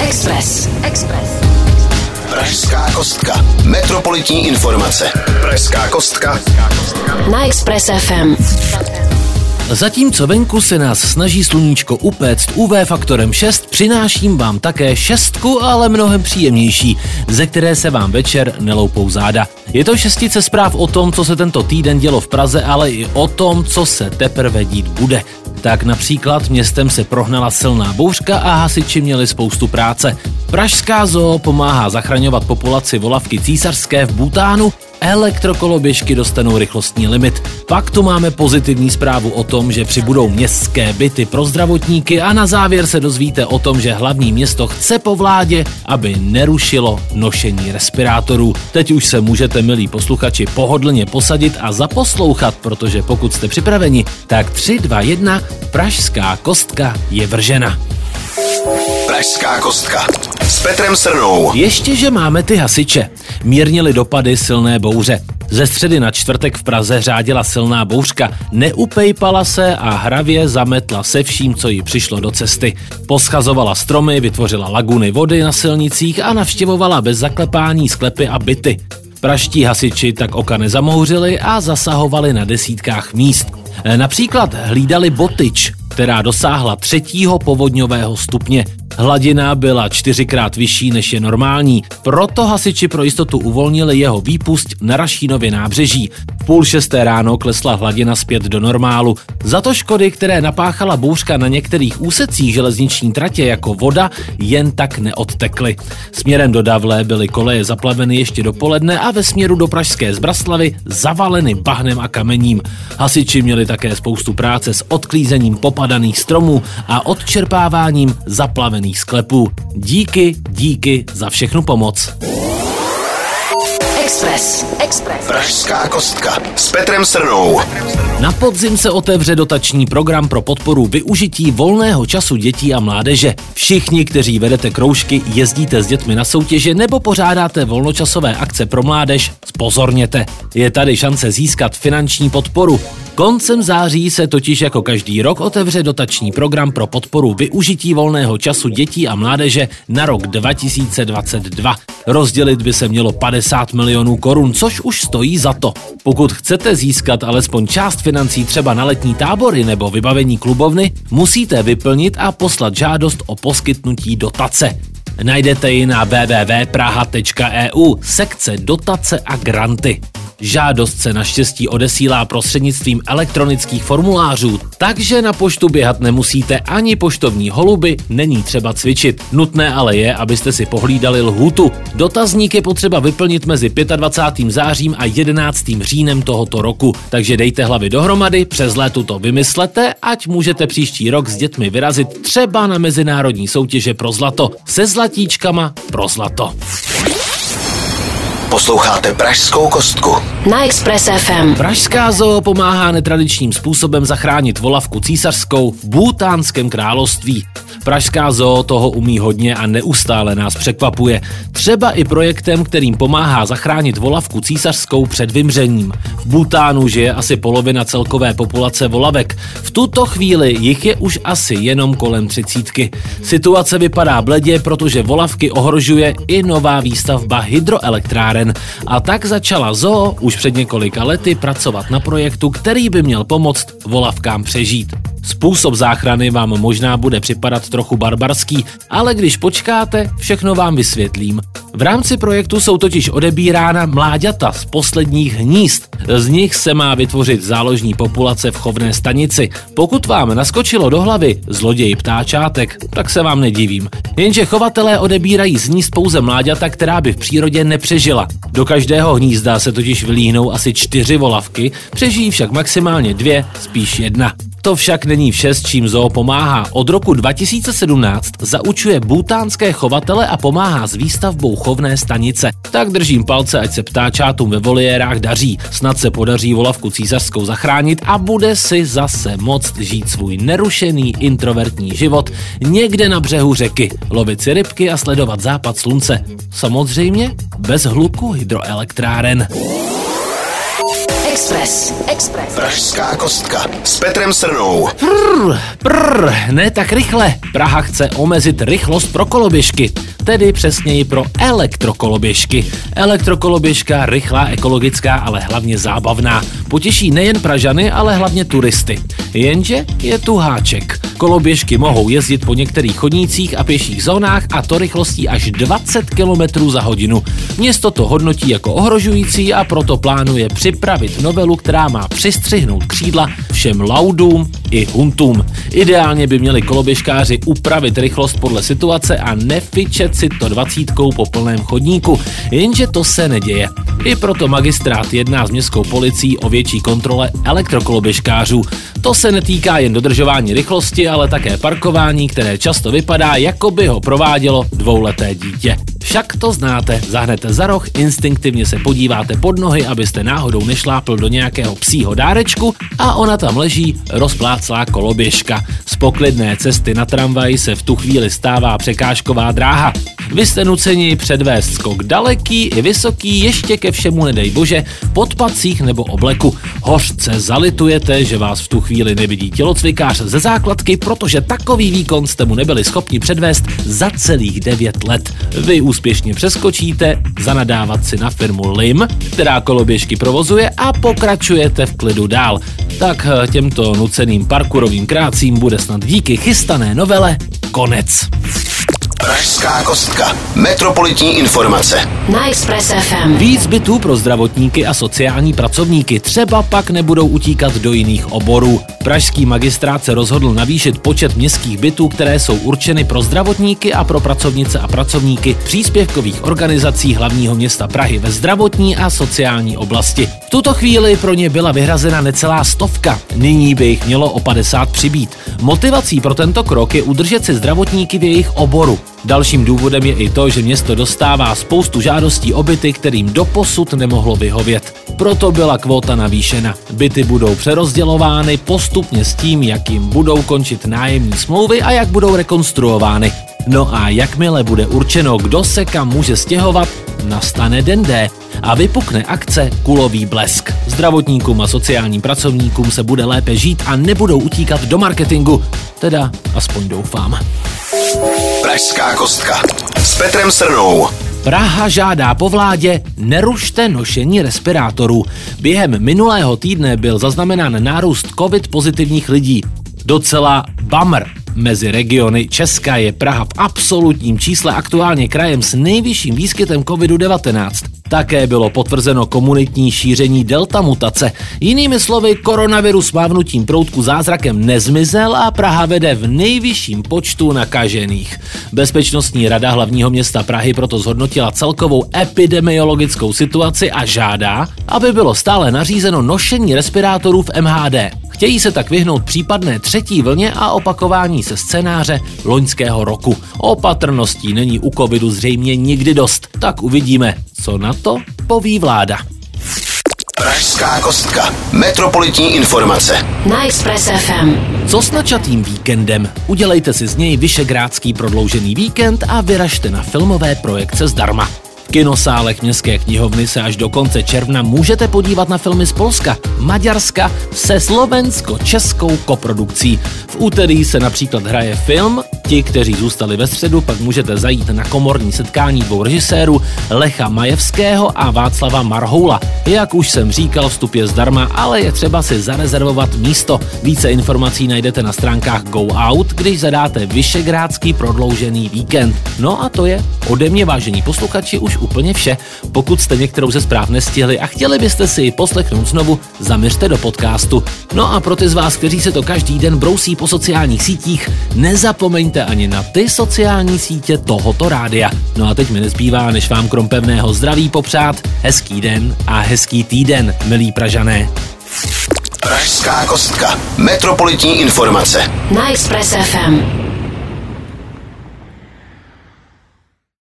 Express. Express. Pražská kostka. Metropolitní informace. Pražská kostka. Na Express FM. Zatímco venku se nás snaží sluníčko upéct UV faktorem 6, přináším vám také šestku, ale mnohem příjemnější, ze které se vám večer neloupou záda. Je to šestice zpráv o tom, co se tento týden dělo v Praze, ale i o tom, co se teprve dít bude. Tak například městem se prohnala silná bouřka a hasiči měli spoustu práce. Pražská zoo pomáhá zachraňovat populaci volavky císařské v Butánu, elektrokoloběžky dostanou rychlostní limit. Pak tu máme pozitivní zprávu o tom, že přibudou městské byty pro zdravotníky a na závěr se dozvíte o tom, že hlavní město chce po vládě, aby nerušilo nošení respirátorů. Teď už se můžete, milí posluchači, pohodlně posadit a zaposlouchat, protože pokud jste připraveni, tak 3, 2, 1, pražská kostka je vržena. Pražská kostka. S Petrem Srnou. Ještě, že máme ty hasiče. Mírnili dopady silné bouře. Ze středy na čtvrtek v Praze řádila silná bouřka, neupejpala se a hravě zametla se vším, co jí přišlo do cesty. Poschazovala stromy, vytvořila laguny vody na silnicích a navštěvovala bez zaklepání sklepy a byty. Praští hasiči tak oka nezamouřili a zasahovali na desítkách míst. E, Například hlídali Botyč, která dosáhla třetího povodňového stupně. Hladina byla čtyřikrát vyšší než je normální, proto hasiči pro jistotu uvolnili jeho výpust na Rašínově nábřeží. V půl šesté ráno klesla hladina zpět do normálu. Za to škody, které napáchala bouřka na některých úsecích železniční tratě jako voda, jen tak neodtekly. Směrem do Davle byly koleje zaplaveny ještě dopoledne a ve směru do Pražské Zbraslavy zavaleny bahnem a kamením. Hasiči měli také spoustu práce s odklízením popadaných stromů a odčerpáváním zaplavených sklepů. Díky, díky za všechnu pomoc. Express. Express. Pražská kostka. S Petrem Srnou. Na podzim se otevře dotační program pro podporu využití volného času dětí a mládeže. Všichni, kteří vedete kroužky, jezdíte s dětmi na soutěže nebo pořádáte volnočasové akce pro mládež, spozorněte. Je tady šance získat finanční podporu. Koncem září se totiž jako každý rok otevře dotační program pro podporu využití volného času dětí a mládeže na rok 2022. Rozdělit by se mělo 50 milionů korun, což už stojí za to. Pokud chcete získat alespoň část financí třeba na letní tábory nebo vybavení klubovny, musíte vyplnit a poslat žádost o poskytnutí dotace. Najdete ji na www.praha.eu, sekce dotace a granty. Žádost se naštěstí odesílá prostřednictvím elektronických formulářů, takže na poštu běhat nemusíte ani poštovní holuby, není třeba cvičit. Nutné ale je, abyste si pohlídali lhůtu. Dotazník je potřeba vyplnit mezi 25. zářím a 11. říjnem tohoto roku, takže dejte hlavy dohromady, přes létu to vymyslete, ať můžete příští rok s dětmi vyrazit třeba na mezinárodní soutěže pro zlato se zlatíčkama pro zlato. Posloucháte Pražskou kostku. Na Express FM. Pražská zoo pomáhá netradičním způsobem zachránit volavku císařskou v Bútánském království. Pražská zoo toho umí hodně a neustále nás překvapuje. Třeba i projektem, kterým pomáhá zachránit volavku císařskou před vymřením. V Bútánu žije asi polovina celkové populace volavek. V tuto chvíli jich je už asi jenom kolem třicítky. Situace vypadá bledě, protože volavky ohrožuje i nová výstavba hydroelektráren. A tak začala zoo už před několika lety pracovat na projektu, který by měl pomoct volavkám přežít. Způsob záchrany vám možná bude připadat trochu barbarský, ale když počkáte, všechno vám vysvětlím. V rámci projektu jsou totiž odebírána mláďata z posledních hnízd. Z nich se má vytvořit záložní populace v chovné stanici. Pokud vám naskočilo do hlavy zloděj ptáčátek, tak se vám nedivím. Jenže chovatelé odebírají z hnízd pouze mláďata, která by v přírodě nepřežila. Do každého hnízda se totiž vylíhnou asi čtyři volavky, přežijí však maximálně dvě, spíš jedna. To však není vše, s čím zoo pomáhá. Od roku 2017 zaučuje butánské chovatele a pomáhá s výstavbou chovné stanice. Tak držím palce, ať se ptáčátům ve voliérách daří. Snad se podaří volavku císařskou zachránit a bude si zase moct žít svůj nerušený introvertní život někde na břehu řeky, lovit si rybky a sledovat západ slunce. Samozřejmě bez hluku hydroelektráren. Express. Express. Pražská kostka s Petrem Srnou. Prr, prr, ne tak rychle. Praha chce omezit rychlost pro koloběžky, tedy přesněji pro elektrokoloběžky. Elektrokoloběžka, rychlá, ekologická, ale hlavně zábavná. Potěší nejen Pražany, ale hlavně turisty. Jenže je tu háček. Koloběžky mohou jezdit po některých chodnících a pěších zónách a to rychlostí až 20 km za hodinu. Město to hodnotí jako ohrožující a proto plánuje připravit novelu, která má přistřihnout křídla všem laudům i huntům. Ideálně by měli koloběžkáři upravit rychlost podle situace a nefičet si to dvacítkou po plném chodníku, jenže to se neděje. I proto magistrát jedná s městskou policií o větší kontrole elektrokoloběžkářů. To se netýká jen dodržování rychlosti, ale také parkování, které často vypadá, jako by ho provádělo dvouleté dítě. Však to znáte, zahnete za roh, instinktivně se podíváte pod nohy, abyste náhodou nešlápl do nějakého psího dárečku a ona tam leží rozpláclá koloběžka. Poklidné cesty na tramvaj se v tu chvíli stává překážková dráha. Vy jste nuceni předvést skok daleký i vysoký, ještě ke všemu nedej bože, podpacích nebo obleku. Hořce zalitujete, že vás v tu chvíli nevidí tělocvikář ze základky, protože takový výkon jste mu nebyli schopni předvést za celých 9 let. Vy úspěšně přeskočíte, zanadávat si na firmu LIM, která koloběžky provozuje a pokračujete v klidu dál. Tak eh, těmto nuceným parkurovým krácím bude snad díky chystané novele konec. Pražská kostka. Metropolitní informace. Na Express FM. Víc bytů pro zdravotníky a sociální pracovníky třeba pak nebudou utíkat do jiných oborů. Pražský magistrát se rozhodl navýšit počet městských bytů, které jsou určeny pro zdravotníky a pro pracovnice a pracovníky příspěvkových organizací hlavního města Prahy ve zdravotní a sociální oblasti. V tuto chvíli pro ně byla vyhrazena necelá stovka, nyní by jich mělo o 50 přibít. Motivací pro tento krok je udržet si zdravotníky v jejich oboru. Dalším důvodem je i to, že město dostává spoustu žádostí o byty, kterým doposud nemohlo vyhovět. Proto byla kvóta navýšena. Byty budou přerozdělovány postupně s tím, jak jim budou končit nájemní smlouvy a jak budou rekonstruovány. No a jakmile bude určeno, kdo se kam může stěhovat, nastane den D a vypukne akce Kulový blesk. Zdravotníkům a sociálním pracovníkům se bude lépe žít a nebudou utíkat do marketingu. Teda aspoň doufám. Pražská kostka s Petrem Srnou. Praha žádá po vládě nerušte nošení respirátorů. Během minulého týdne byl zaznamenán nárůst covid pozitivních lidí. Docela bummer. Mezi regiony Česka je Praha v absolutním čísle aktuálně krajem s nejvyšším výskytem COVID-19. Také bylo potvrzeno komunitní šíření delta mutace. Jinými slovy, koronavirus mávnutím proutku zázrakem nezmizel a Praha vede v nejvyšším počtu nakažených. Bezpečnostní rada hlavního města Prahy proto zhodnotila celkovou epidemiologickou situaci a žádá, aby bylo stále nařízeno nošení respirátorů v MHD. Chtějí se tak vyhnout případné třetí vlně a opakování se scénáře loňského roku. Opatrností není u covidu zřejmě nikdy dost, tak uvidíme, co na to poví vláda. Pražská kostka. Metropolitní informace. Na Express FM. Co s načatým víkendem? Udělejte si z něj vyšegrádský prodloužený víkend a vyražte na filmové projekce zdarma. Kinosálech Městské knihovny se až do konce června můžete podívat na filmy z Polska, Maďarska se slovensko-českou koprodukcí. V úterý se například hraje film Ti, kteří zůstali ve středu, pak můžete zajít na komorní setkání dvou režisérů Lecha Majevského a Václava Marhoula. Jak už jsem říkal, vstup je zdarma, ale je třeba si zarezervovat místo. Více informací najdete na stránkách Go Out, když zadáte Vyšegrádský prodloužený víkend. No a to je ode mě, vážení posluchači, už úplně vše. Pokud jste některou ze zpráv nestihli a chtěli byste si ji poslechnout znovu, zaměřte do podcastu. No a pro ty z vás, kteří se to každý den brousí po sociálních sítích, nezapomeňte ani na ty sociální sítě tohoto rádia. No a teď mi nezbývá, než vám krom pevného zdraví popřát hezký den a hezký týden, milí Pražané. Pražská kostka. Metropolitní informace. Na Express FM.